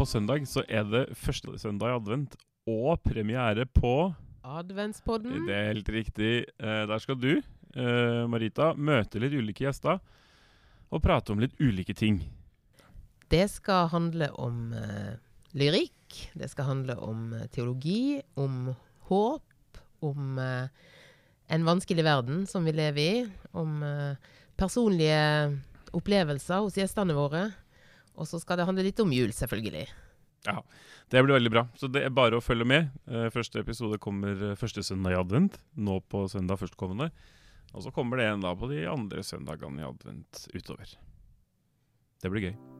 på søndag så er det første søndag i advent og premiere på Adventspodden. Det er helt riktig. Eh, der skal du, eh, Marita, møte litt ulike gjester og prate om litt ulike ting. Det skal handle om eh, lyrikk. Det skal handle om eh, teologi, om håp, om eh, en vanskelig verden som vi lever i. Om eh, personlige opplevelser hos gjestene våre. Og så skal det handle litt om jul, selvfølgelig. Ja, Det blir veldig bra. Så det er bare å følge med. Eh, første episode kommer eh, første søndag i advent. Nå på søndag førstkommende. Og så kommer det en da på de andre søndagene i advent utover. Det blir gøy.